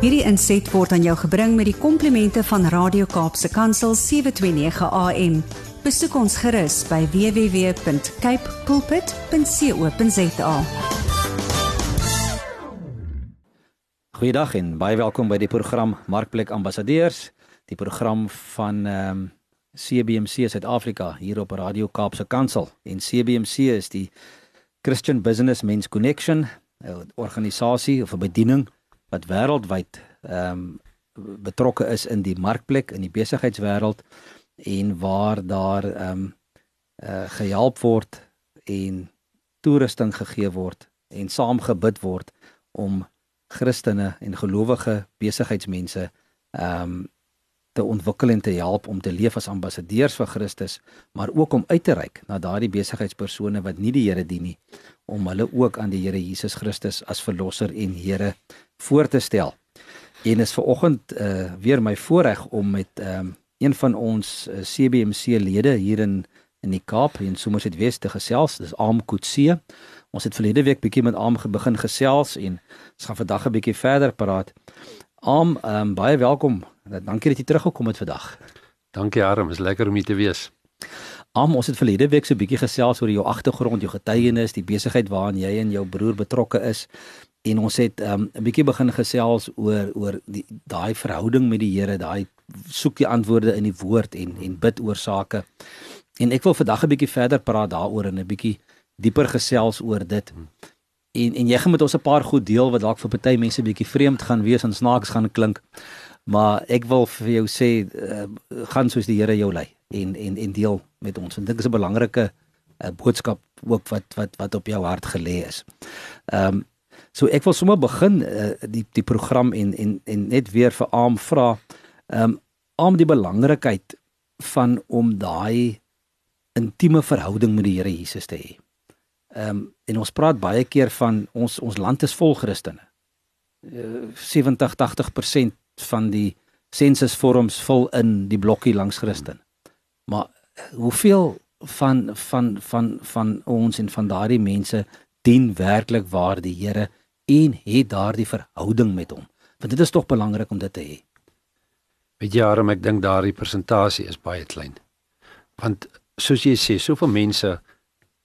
Hierdie inset word aan jou gebring met die komplimente van Radio Kaapse Kansel 729 AM. Besoek ons gerus by www.cape pulpit.co.za. Goeiedag en baie welkom by die program Markplek Ambassadeurs, die program van ehm um, CBC Suid-Afrika hier op Radio Kaapse Kansel. En CBC is die Christian Business Men's Connection, 'n organisasie of 'n bediening wat wêreldwyd ehm um, betrokke is in die markplek in die besigheidswêreld en waar daar ehm um, uh, gehelp word en toerusting gegee word en saam gebid word om Christene en gelowige besigheidsmense ehm um, te ontwikkel en te help om te leef as ambassadeurs vir Christus, maar ook om uit te reik na daardie besigheidspersone wat nie die Here dien nie, om hulle ook aan die Here Jesus Christus as verlosser en Here voor te stel. En is ver oggend uh, weer my voorreg om met um, een van ons uh, CBMC lede hier in in die Kaap in Somerset West te gesels. Dis Aam Kutse. Ons het verlede week bietjie met Aam begin gesels en ons gaan vandag 'n bietjie verder praat. Aam, um, baie welkom. Dankie dat jy teruggekom het vandag. Dankie Harm, is lekker om hier te wees. Am, ons het verlede week so 'n bietjie gesels oor jou agtergrond, jou getuienis, die besigheid waaraan jy en jou broer betrokke is en ons het um, 'n um, bietjie begin gesels oor oor die daai verhouding met die Here, daai soek die antwoorde in die woord en en bid oor sake. En ek wil vandag 'n bietjie verder praat daaroor en 'n bietjie dieper gesels oor dit. En en jy gaan met ons 'n paar goed deel wat dalk vir party mense bietjie vreemd gaan wees en snaaks gaan klink. Maar ek wil vir jou sê uh, gaan soos die Here jou lei en en en deel met ons. En dit is 'n belangrike uh, boodskap ook wat wat wat op jou hart gelê is. Ehm um, So ek wil sommer begin uh, die die program en en en net weer vir Aam vra ehm um, om die belangrikheid van om daai intieme verhouding met die Here Jesus te hê. Ehm um, en ons praat baie keer van ons ons land is vol Christene. Uh, 70 80% van die sensusvorms vul in die blokkie langs Christen. Maar hoeveel van van van van ons en van daardie mense dien werklik waar die Here en het daardie verhouding met hom. Want dit is tog belangrik om dit te hê. Met jare, ek dink daardie persentasie is baie klein. Want soos jy sê, soveel mense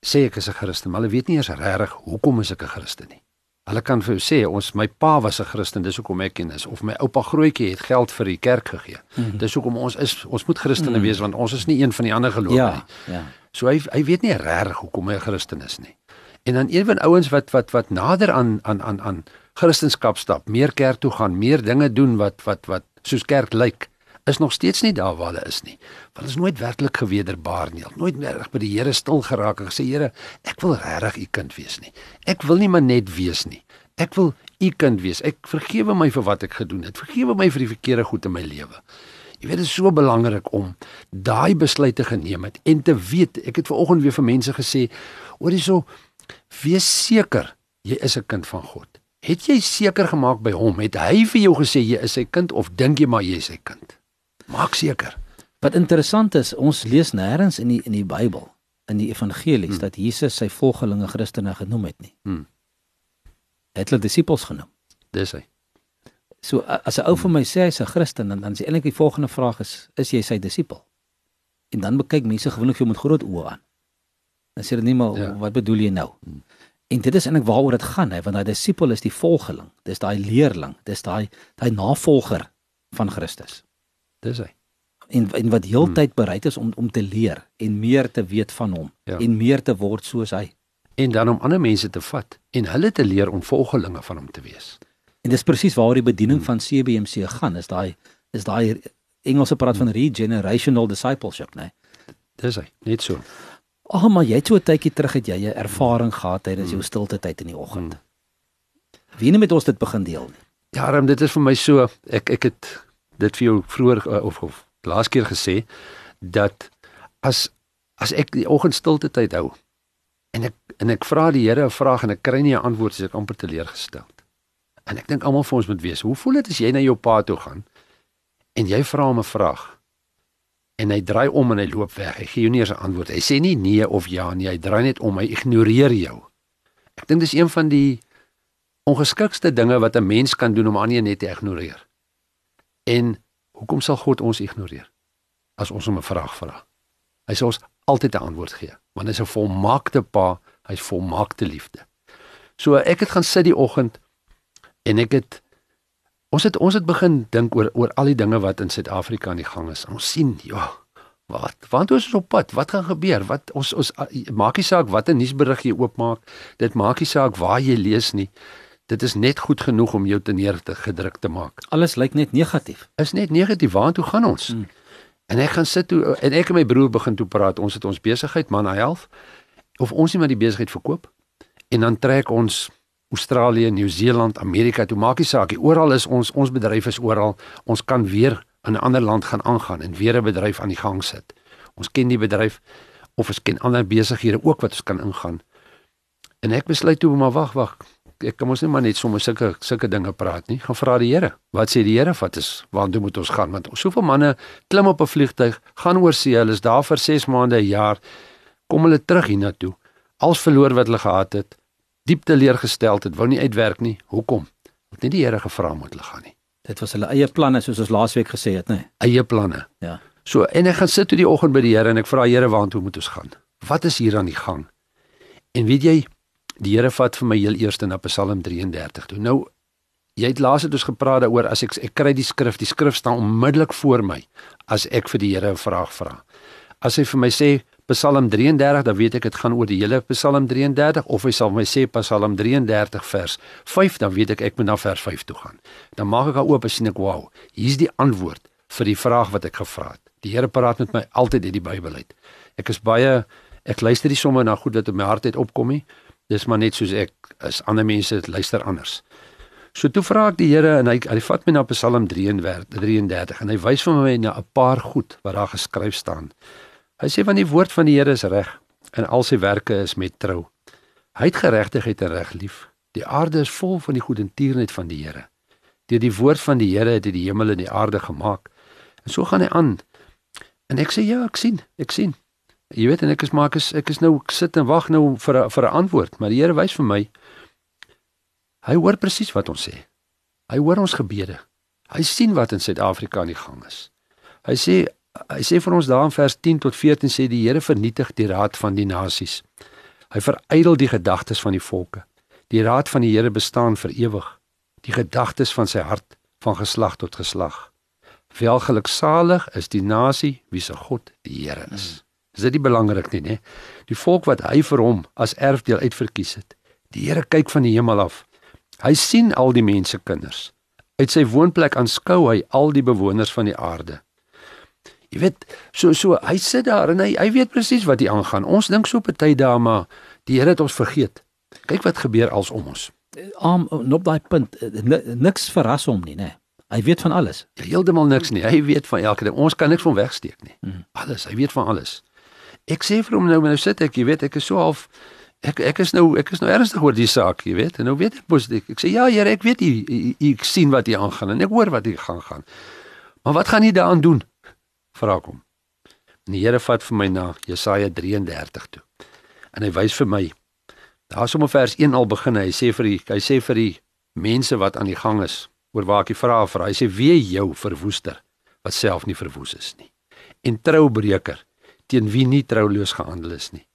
sê ek is 'n Christen, maar hulle weet nie eers regtig hoekom is ek 'n Christen nie. Hulle kan vir jou sê ons my pa was 'n Christen, dis hoekom ek ken is of my oupa grootjie het geld vir die kerk gegee. Mm -hmm. Dis hoekom ons is ons moet Christene mm -hmm. wees want ons is nie een van die ander gelowe ja, nie. Ja. So hy hy weet nie regtig hoekom hy 'n Christen is nie. En dan ewen ouens wat wat wat nader aan aan aan aan Christendom stap, meer kerk toe gaan, meer dinge doen wat wat wat soos kerk lyk, is nog steeds nie daar waar hulle is nie. Want is nooit werklik gewederbaar nie. Nooit reg by die Here stil geraak en gesê Here, ek wil regtig u kind wees nie. Ek wil nie maar net wees nie. Ek wil u kind wees. Ek vergewe my vir wat ek gedoen het. Vergewe my vir die verkeerde goed in my lewe. Jy weet dit is so belangrik om daai besluit te geneem het en te weet, ek het ver oggend weer vir mense gesê, oor hierso Wees seker jy is 'n kind van God. Het jy seker gemaak by hom? Het hy vir jou gesê jy is sy kind of dink jy maar jy is sy kind? Maak seker. Wat interessant is, ons lees nêrens in die in die Bybel, in die evangelies hmm. dat Jesus sy volgelinge Christene genoem het nie. Hmm. Het hulle disippels genoem. Dis hy. So as 'n ou vir my sê hy's 'n Christen, dan dan is eintlik die volgende vraag is, is jy sy disipel? En dan bekyk mense gewoonlik jou met groot oë aan. Dan sê hulle nie maar ja. wat bedoel jy nou? Hmm. En dit is eintlik waaroor dit gaan hè, want daai disipel is die volgeling. Dis daai leerling, dis daai daai navolger van Christus. Dis hy. En en wat heeltyd hmm. bereid is om om te leer en meer te weet van hom ja. en meer te word soos hy. En dan om ander mense te vat en hulle te leer om volgelinge van hom te wees. En dis presies waaroor die bediening hmm. van CBMC gaan, is daai is daai Engelse praat hmm. van regenerational discipleship, né? Nee? Dis hy, net so. Ag oh, maar jy het so 'n tydjie terug het jy 'n ervaring gehad tydens jou stilte tyd in die oggend. Wie net met ons dit begin deel. Ja, Ram, dit is vir my so ek ek het dit vir jou vroeër uh, of of laas keer gesê dat as as ek die oggend stilte tyd hou en ek en ek vra die Here 'n vraag en ek kry nie 'n antwoord as ek amper teleurgestel. En ek dink almal van ons moet weet, hoe voel dit as jy na jou pa toe gaan en jy vra hom 'n vraag en hy draai om en hy loop weg. Hy gee jou nie eens 'n antwoord. Hy sê nie nee of ja nie. Hy draai net om. Hy ignoreer jou. Ek dink dis een van die ongeskikste dinge wat 'n mens kan doen om ander net te ignoreer. En hoekom sal God ons ignoreer as ons hom 'n vraag vra? Hy sal ons altyd 'n antwoord gee, want hy is 'n volmaakte Pa, hy's volmaakte liefde. So ek het gaan sit die oggend en ek het ons het ons het begin dink oor oor al die dinge wat in Suid-Afrika aan die gang is. Ons sien, ja, wat want ons is op pad. Wat gaan gebeur? Wat ons ons maak nie saak wat 'n nuusberig jy oopmaak. Dit maak nie saak waar jy lees nie. Dit is net goed genoeg om jou te neer te gedruk te maak. Alles lyk net negatief. Is net negatief. Waartoe gaan ons? Hmm. En ek gaan sit toe en ek en my broer begin toe praat. Ons het ons besigheid Man Health of ons nie maar die besigheid verkoop en dan trek ons Australië, Nieu-Seeland, Amerika toe maak nie saak nie. Oral is ons ons bedryf is oral. Ons kan weer in 'n ander land gaan aangaan en weer 'n bedryf aan die gang sit. Ons ken die bedryf of ons ken ander besighede ook wat ons kan ingaan. En ek besluit toe maar wag, wag. Ek kan mos nie maar net sommer sulke sulke dinge praat nie. Gaan vra die Here. Wat sê die Here? Wat is waartoe moet ons gaan? Want soveel manne klim op 'n vliegtyg, gaan oor see, hulle is daar vir 6 maande, 'n jaar, kom hulle terug hiernatoe. Als verloor wat hulle gehad het, diep teleurgesteld het, wou nie uitwerk nie. Hoekom? Want nie die Here gevra moet hulle gaan nie. Dit was hulle eie planne soos ons laasweek gesê het, nê? Nee. Eie planne. Ja. So en ek gaan sit toe die oggend by die Here en ek vra Here waartoe moet ons gaan? Wat is hier aan die gang? En weet jy, die Here vat vir my heel eers na Psalm 33 toe. Nou jy het laas het ons gepraat daaroor as ek ek kry die skrif, die skrif staan onmiddellik voor my as ek vir die Here 'n vraag vra. As hy vir my sê Psalm 33, dan weet ek dit gaan oor die hele Psalm 33 of hy sal my sê Psalm 33 vers 5, dan weet ek ek moet na vers 5 toe gaan. Dan maak ek oop en sien ek wow, hier's die antwoord vir die vraag wat ek gevra het. Die Here praat met my altyd uit die Bybel uit. Ek is baie ek luister nie sommer na goed wat in my hart uit opkom nie. Dis maar net soos ek is ander mense luister anders. So toe vra ek die Here en hy hy vat my na Psalm 33 en hy wys vir my na 'n paar goed wat daar geskryf staan. Hy sê van die woord van die Here is reg en al sy werke is met trou. Hy het geregtigheid en reg lief. Die aarde is vol van die goedertierenheid van die Here. Deur die woord van die Here het hy die hemel en die aarde gemaak. En so gaan hy aan. En ek sê ja, ek sien, ek sien. Jy weet en ek is maar ek is ek is nou ek sit en wag nou vir a, vir 'n antwoord, maar die Here wys vir my hy hoor presies wat ons sê. Hy hoor ons gebede. Hy sien wat in Suid-Afrika aan die gang is. Hy sê hy sê vir ons daar in vers 10 tot 14 sê die Here vernietig die raad van die nasies. Hy verydel die gedagtes van die volke. Die raad van die Here bestaan vir ewig. Die gedagtes van sy hart van geslag tot geslag. Welgeluksalig is die nasie wie se God die Here is. Is dit nie belangrik nie, nê? Die volk wat hy vir hom as erfdeel uitverkies het. Die Here kyk van die hemel af. Hy sien al die mense kinders. Uit sy woonplek aanskou hy al die bewoners van die aarde. Jy weet, so so hy sit daar en hy hy weet presies wat hier aangaan. Ons dink so party dae maar die Here het ons vergeet. Kyk wat gebeur als om ons. Om op daai punt niks verras hom nie, nê. Hy weet van alles. Ja, heeltemal niks nie. Hy weet van elke ding. Ons kan niks van wegsteek nie. Hmm. Alles, hy weet van alles. Ek sê vir hom nou, nou sit ek, jy weet, ek is so half ek ek is nou ek is nou ernstig oor die saak, jy weet. En nou weet ek mos ek, ek sê ja, Here, ek weet jy ek sien wat hier aangaan en ek hoor wat hier gaan gaan. Maar wat gaan jy daaraan doen? vra ek hom. En die Here vat vir my na Jesaja 33 toe. En hy wys vir my. Daar's om vers 1 al begin. Hy sê vir die hy sê vir die mense wat aan die gang is oor waar ek die vrae vra. Hy sê wie jou verwoester wat self nie verwoes is nie. En troubreker teen wie nie trouloos gehandel is nie.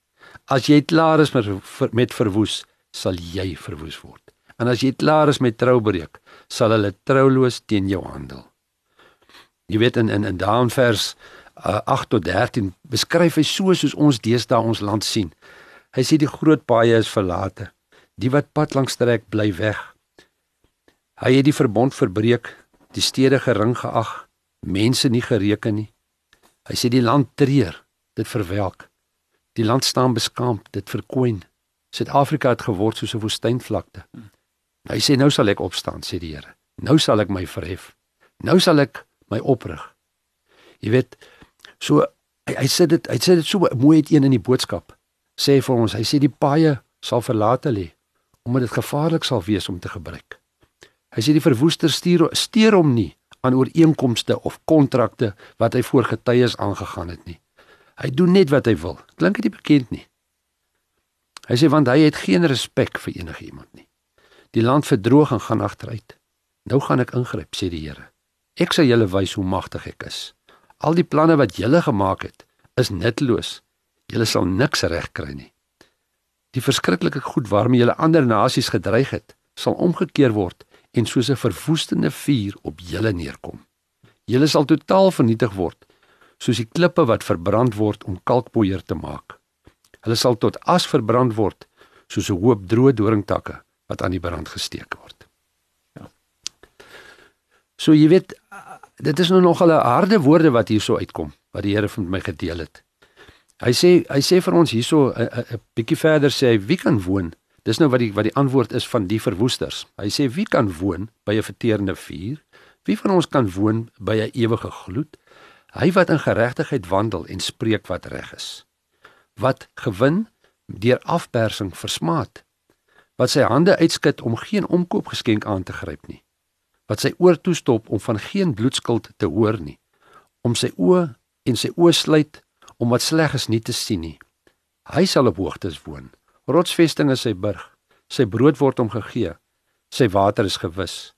As jy klaar is met met verwoes, sal jy verwoes word. En as jy klaar is met troubreek, sal hulle trouloos teen jou handel. Jy weet in in in daan vers uh, 8 tot 13 beskryf hy so soos ons deesdae ons land sien. Hy sê die groot paaie is verlate. Die wat pad langs trek bly weg. Hy het die verbond verbreek, die stede gering geag, mense nie gereken nie. Hy sê die land treur, dit verwelk. Die land staan beskaamd, dit verkoen. Suid-Afrika het geword soos 'n woestynvlakte. Hy sê nou sal ek opstaan, sê die Here. Nou sal ek my verhef. Nou sal ek my oprig. Jy weet, so hy, hy sê dit, hy sê dit so mooi het een in die boodskap. Sê vir ons, hy sê die paaie sal verlate lê omdat dit gevaarlik sal wees om te gebruik. Hy sê die verwoester stuur steur hom nie aan ooreenkomste of kontrakte wat hy voor getuies aangegaan het nie. Hy doen net wat hy wil. Klink dit bekend nie? Hy sê want hy het geen respek vir enige iemand nie. Die land verdroog en gaan agteruit. Nou gaan ek ingryp, sê die Here. Ek sal julle wys hoe magtig ek is. Al die planne wat julle gemaak het, is nutteloos. Julle sal niks regkry nie. Die verskriklike goed waarmee julle ander nasies gedreig het, sal omgekeer word en soos 'n verwoestende vuur op julle neerkom. Julle sal totaal vernietig word, soos die klippe wat verbrand word om kalkpoeier te maak. Hulle sal tot as verbrand word, soos 'n hoop droë doringtakke wat aan die brand gesteek word. Ja. So jy weet, dit is nou nog 'n harde woorde wat hierso uitkom, wat die Here vir my gedeel het. Hy sê hy sê vir ons hierso 'n bietjie verder sê hy wie kan woon Dis nou wat die wat die antwoord is van die verwoesters. Hy sê wie kan woon by 'n verterende vuur? Wie van ons kan woon by 'n ewige gloed? Hy wat in geregtigheid wandel en spreek wat reg is. Wat gewin deur afpersing versmaat. Wat sy hande uitskit om geen omkoopgeskenk aan te gryp nie. Wat sy oor toestop om van geen bloedskuld te hoor nie. Om sy oë en sy oë sluit om wat sleg is nie te sien nie. Hy sal op hoogtes woon Rotsvesting is sy burg. Sy brood word hom gegee. Sy water is gewis.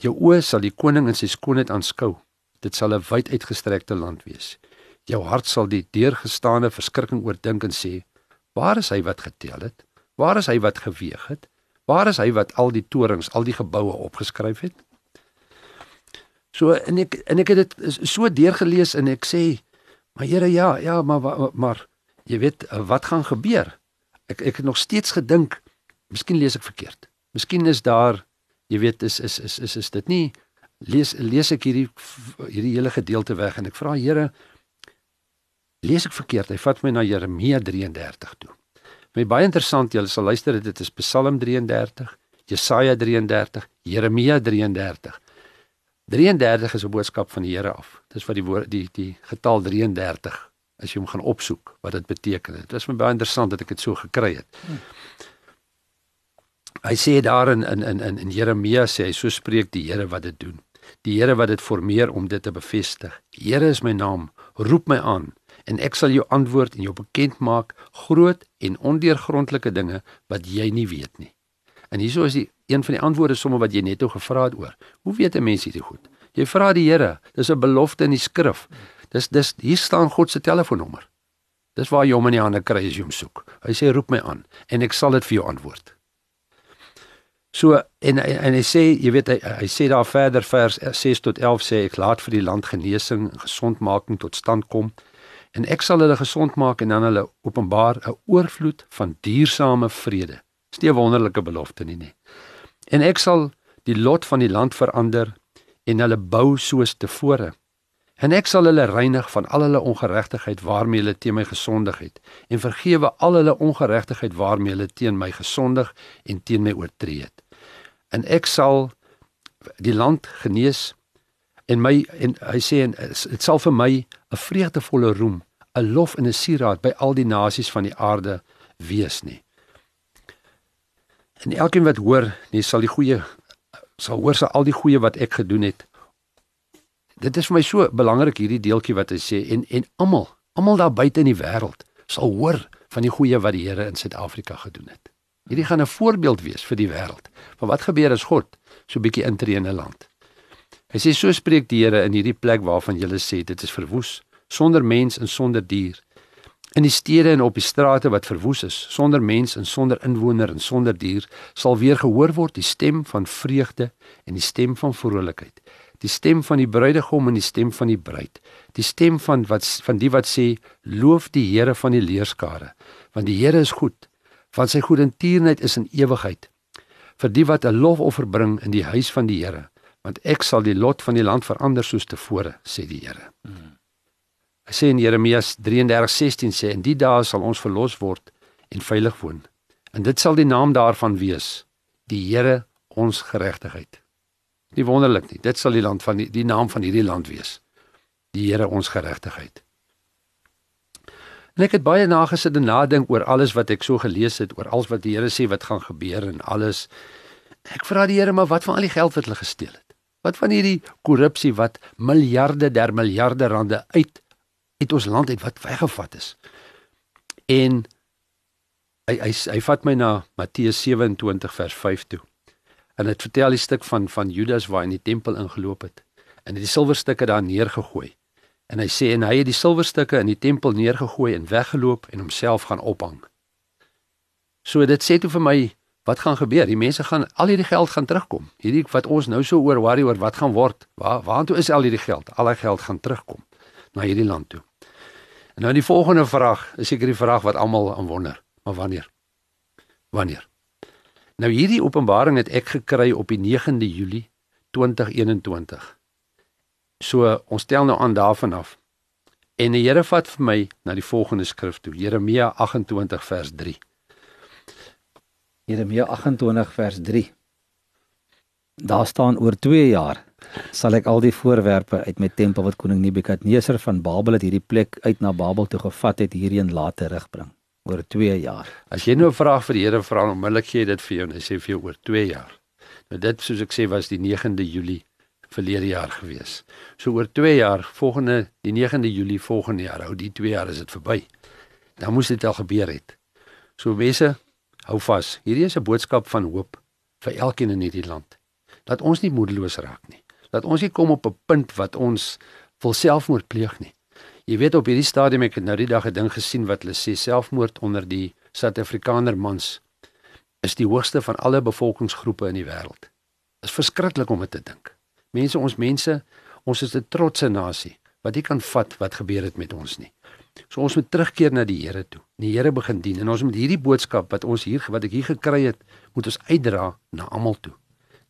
Jou oë sal die koning in sy skoonheid aanskou. Dit sal 'n wyd uitgestrekte land wees. Jou hart sal die deurgestaande verskrikking oordink en sê: Waar is hy wat getel het? Waar is hy wat geweeg het? Waar is hy wat al die torings, al die geboue opgeskryf het? So en ek en ek het dit so deurgelees en ek sê: Maar Here, ja, ja, maar maar, maar jy weet wat gaan gebeur? ek ek het nog steeds gedink, miskien lees ek verkeerd. Miskien is daar, jy weet, is is is is is dit nie lees lees ek hierdie hierdie hele gedeelte weg en ek vra Here lees ek verkeerd. Hy vat my na Jeremia 33 toe. My baie interessant, julle sal luister dit is Psalm 33, Jesaja 33, Jeremia 33. 33 is 'n boodskap van die Here af. Dis wat die woord die die getal 33 as jy hom gaan opsoek wat dit beteken. Dit was my baie interessant dat ek dit so gekry het. Hmm. Hy sê daar in in in in Jeremia sê hy so spreek die Here wat dit doen. Die Here wat dit formeer om dit te bevestig. Here is my naam, roep my aan en ek sal jou antwoord en jou bekend maak groot en ondeurgrondelike dinge wat jy nie weet nie. En hieso is die een van die antwoorde sommer wat jy net o gevra het oor. Hoe weet 'n mens dit goed? Jy vra die Here. Dis 'n belofte in die skrif. Dis dis hier staan God se telefoonnommer. Dis waar jy hom in die hande kry as jy hom soek. Hy sê roep my aan en ek sal dit vir jou antwoord. So en en hy sê jy weet hy, hy sê daar verder vers 6 tot 11 sê ek laat vir die land genesing en gesondmaking tot stand kom en ek sal hulle gesond maak en dan hulle openbaar 'n oorvloed van duursame vrede. Dis nie 'n wonderlike belofte nie nie. En ek sal die lot van die land verander en hulle bou soos tevore. En ek sal hulle reinig van al hulle ongeregtigheid waarmee hulle teen my gesondig het en vergewe al hulle ongeregtigheid waarmee hulle teen my gesondig en teen my oortree het. En ek sal die land genees en my en hy sê en dit sal vir my 'n vreugdevolle roem, 'n lof en 'n sieraad by al die nasies van die aarde wees nie. En elkeen wat hoor, nee sal die goeie sal hoor sy al die goeie wat ek gedoen het dit is vir my so belangrik hierdie deeltjie wat hy sê en en almal, almal daar buite in die wêreld sal hoor van die goeie wat die Here in Suid-Afrika gedoen het. Hierdie gaan 'n voorbeeld wees vir die wêreld van wat gebeur as God so bietjie intree in 'n land. Hy sê so spreek die Here in hierdie plek waarvan jy sê dit is verwoes, sonder mens en sonder dier. In die stede en op die strate wat verwoes is, sonder mens en sonder inwoner en sonder dier, sal weer gehoor word die stem van vreugde en die stem van vrolikheid die stem van die bruidegom en die stem van die bruid die stem van wat van die wat sê loof die Here van die leerskare want die Here is goed want sy goedertierenheid is in ewigheid vir die wat 'n lofoffer bring in die huis van die Here want ek sal die lot van die land verander soos tevore sê die Here hmm. hy sê in Jeremia 33:16 sê in die dae sal ons verlos word en veilig woon en dit sal die naam daarvan wees die Here ons geregtigheid Nie wonderlik nie. Dit sal die land van die, die naam van hierdie land wees. Die Here ons geregtigheid. En ek het baie nagesit en nadink oor alles wat ek so gelees het, oor alles wat die Here sê wat gaan gebeur en alles. Ek vra die Here, maar wat van al die geld wat hulle gesteel het? Wat van hierdie korrupsie wat miljarde der miljarde rande uit uit ons land uit wat weggevat is? En hy hy hy vat my na Matteus 27 vers 5 toe. En dit vertel die stuk van van Judas waar hy in die tempel ingeloop het en het die silwerstukke daar neergegooi. En hy sê en hy het die silwerstukke in die tempel neergegooi en weggeloop en homself gaan ophang. So dit sê toe vir my wat gaan gebeur? Die mense gaan al hierdie geld gaan terugkom. Hierdie wat ons nou so oor worry oor wat gaan word. Waar waartoe is al hierdie geld? Al die geld gaan terugkom na hierdie land toe. En nou die volgende vraag, is seker die vraag wat almal aan wonder. Maar wanneer? Wanneer? Nou hierdie openbaring het ek gekry op die 9de Julie 2021. So ons tel nou aan daarvan af. En die Here vat vir my na die volgende skrif toe, Jeremia 28 vers 3. Jeremia 28 vers 3. Daar staan oor 2 jaar sal ek al die voorwerpe uit my tempel wat koning Nebukadneser van Babel het hierdie plek uit na Babel toe gevat het hierheen laat terugbring oor 2 jaar. As jy nou 'n vraag vir die Here vra, onmiddellik gee hy dit vir jou en hy sê vir jou oor 2 jaar. Nou dit soos ek sê was die 9de Julie verlede jaar gewees. So oor 2 jaar, volgende die 9de Julie volgende jaar, hou die 2 jaar is dit verby. Dan moes dit al gebeur het. So mense, hou vas. Hierdie is 'n boodskap van hoop vir elkeen in hierdie land. Dat ons nie moedeloos raak nie. Dat ons nie kom op 'n punt wat ons wil selfmoord pleeg nie. Jy weet op hierdie stadium ek het nou die dag 'n ding gesien wat hulle sê selfmoord onder die Suid-Afrikaner mans is die hoogste van alle bevolkingsgroepe in die wêreld. Dit is verskriklik om dit te dink. Mense, ons mense, ons is 'n trotse nasie wat nie kan vat wat gebeur het met ons nie. So ons moet terugkeer na die Here toe. Die Here begin dien en ons moet hierdie boodskap wat ons hier wat ek hier gekry het, moet ons uitdra na almal toe.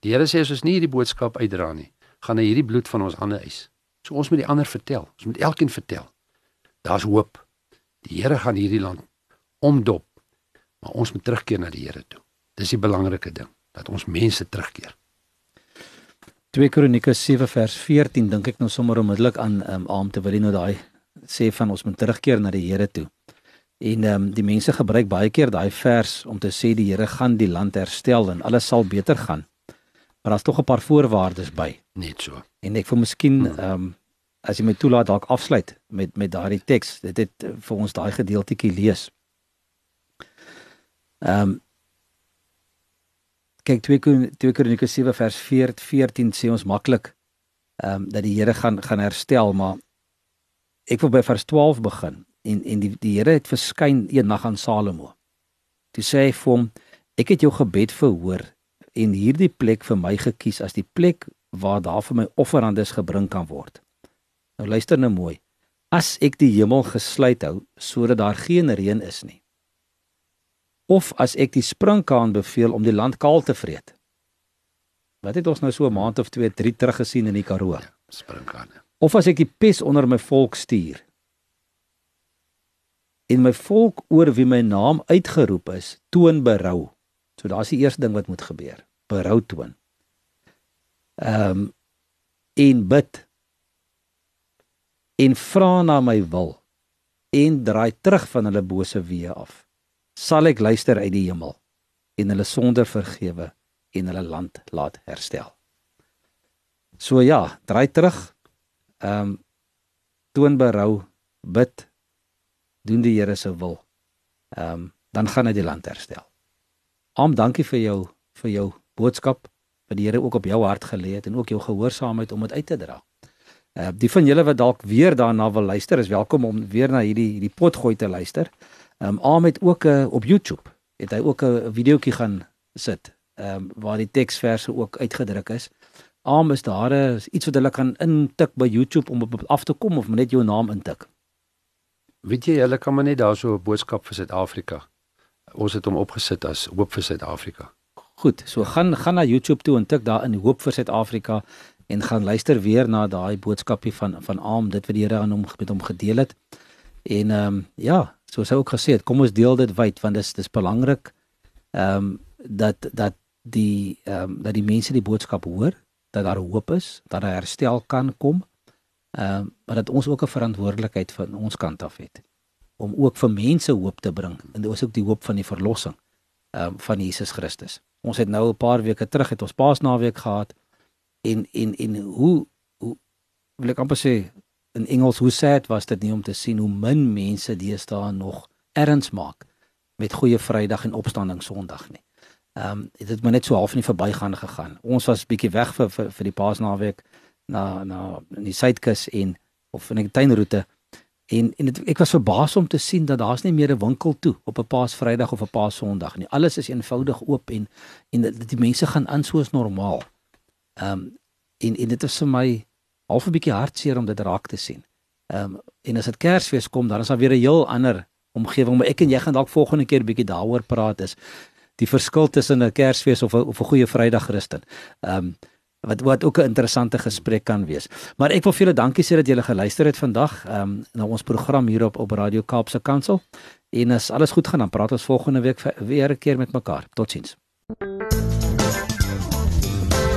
Die Here sê as ons nie hierdie boodskap uitdra nie, gaan hy hierdie bloed van ons hande eis. So ons moet die ander vertel. Ons moet elkeen vertel. Daar's hoop. Die Here gaan hierdie land omdop. Maar ons moet terugkeer na die Here toe. Dis die belangrike ding dat ons mense terugkeer. 2 Kronieke 7 vers 14 dink ek nou sommer onmiddellik aan um, Aam te wil nou daai sê van ons moet terugkeer na die Here toe. En ehm um, die mense gebruik baie keer daai vers om te sê die Here gaan die land herstel en alles sal beter gaan. Maar daar's tog 'n paar voorwaardes by. Net so. En ek vir miskien hmm. ehm um, as jy my toelaat dalk afsluit met met daardie teks. Dit het vir ons daai gedeeltjie lees. Ehm um, kyk 2 2 Kronieke 7 vers 14 sê ons maklik ehm um, dat die Here gaan gaan herstel, maar ek wil by vers 12 begin en en die die Here het verskyn eendag aan Salomo. Toe sê hy vir hom: "Ek het jou gebed verhoor en hierdie plek vir my gekies as die plek waar daar vir my offerandes gebring kan word." Nou luister nou mooi. As ek die hemel gesluit hou sodat daar geen reën is nie of as ek die sprinkaan beveel om die land kaal te vreet. Wat het ons nou so 'n maand of 2, 3 terug gesien in die Karoo? Ja, sprinkaan. Of as ek die pes onder my volk stuur. In my volk oor wie my naam uitgeroep is, toon berou. So daar's die eerste ding wat moet gebeur. Berou toon. Ehm um, en bid en vra na my wil en draai terug van hulle bose weë af sal ek luister uit die hemel en hulle sonder vergewe en hulle land laat herstel. So ja, draai terug. Ehm um, toon berou, bid, doen die Here se wil. Ehm um, dan gaan hy die land herstel. Am, dankie vir jou vir jou boodskap wat die Here ook op jou hart gelê het en ook jou gehoorsaamheid om dit uit te dra. Uh, die van julle wat dalk weer daarna wil luister, is welkom om weer na hierdie hierdie potgooi te luister. Ehm um, Aam het ook 'n uh, op YouTube het hy ook 'n videoetjie gaan sit ehm um, waar die teksverse ook uitgedruk is. Aam is daar iets wat hulle kan intik by YouTube om op af te kom of net jou naam intik. Weet jy hulle kan maar net daar so 'n boodskap vir Suid-Afrika. Ons het hom opgesit as hoop vir Suid-Afrika. Goed, so gaan gaan na YouTube toe en tik daar in hoop vir Suid-Afrika en gaan luister weer na daai boodskapie van van Aam dit wat die Here aan hom met hom gedeel het. En ehm um, ja, soos hy ook gesê het, kom ons deel dit wyd want dit is dis belangrik ehm um, dat dat die ehm um, dat die mense die boodskap hoor, dat daar hoop is, dat daar herstel kan kom. Ehm um, maar dat ons ook 'n verantwoordelikheid van ons kant af het om ook vir mense hoop te bring en dit is ook die hoop van die verlossing ehm um, van Jesus Christus. Ons het nou 'n paar weke terug het ons Paasnaweek gehad en en en hoe hoe wil ek amper sê in Engels hoe sad was dit nie om te sien hoe min mense deesdae nog erns maak met goeie Vrydag en opstanding Sondag nie. Ehm um, dit het maar net so half in die verbygaan gegaan. Ons was bietjie weg vir vir, vir die Paasnaweek na na in die suidkus en of in 'n tuinroete en en het, ek was verbaas om te sien dat daar's nie meer 'n winkel toe op 'n Paasvrydag of 'n Paasondag nie. Alles is eenvoudig oop en en die mense gaan aan soos normaal. Ehm um, en en dit is vir my half 'n bietjie hartseer om dit raak te sien. Ehm um, en as dit Kersfees kom, dan is daar weer 'n heel ander omgewing, maar ek en jy gaan dalk volgende keer bietjie daaroor praat is die verskil tussen 'n Kersfees of 'n of 'n goeie Vrydag Christen. Ehm um, wat wat ook 'n interessante gesprek kan wees. Maar ek wil vir julle dankie sê dat julle geluister het vandag ehm um, na ons program hier op op Radio Kaapse Kansel. En as alles goed gaan, dan praat ons volgende week weer 'n keer met mekaar. Totsiens.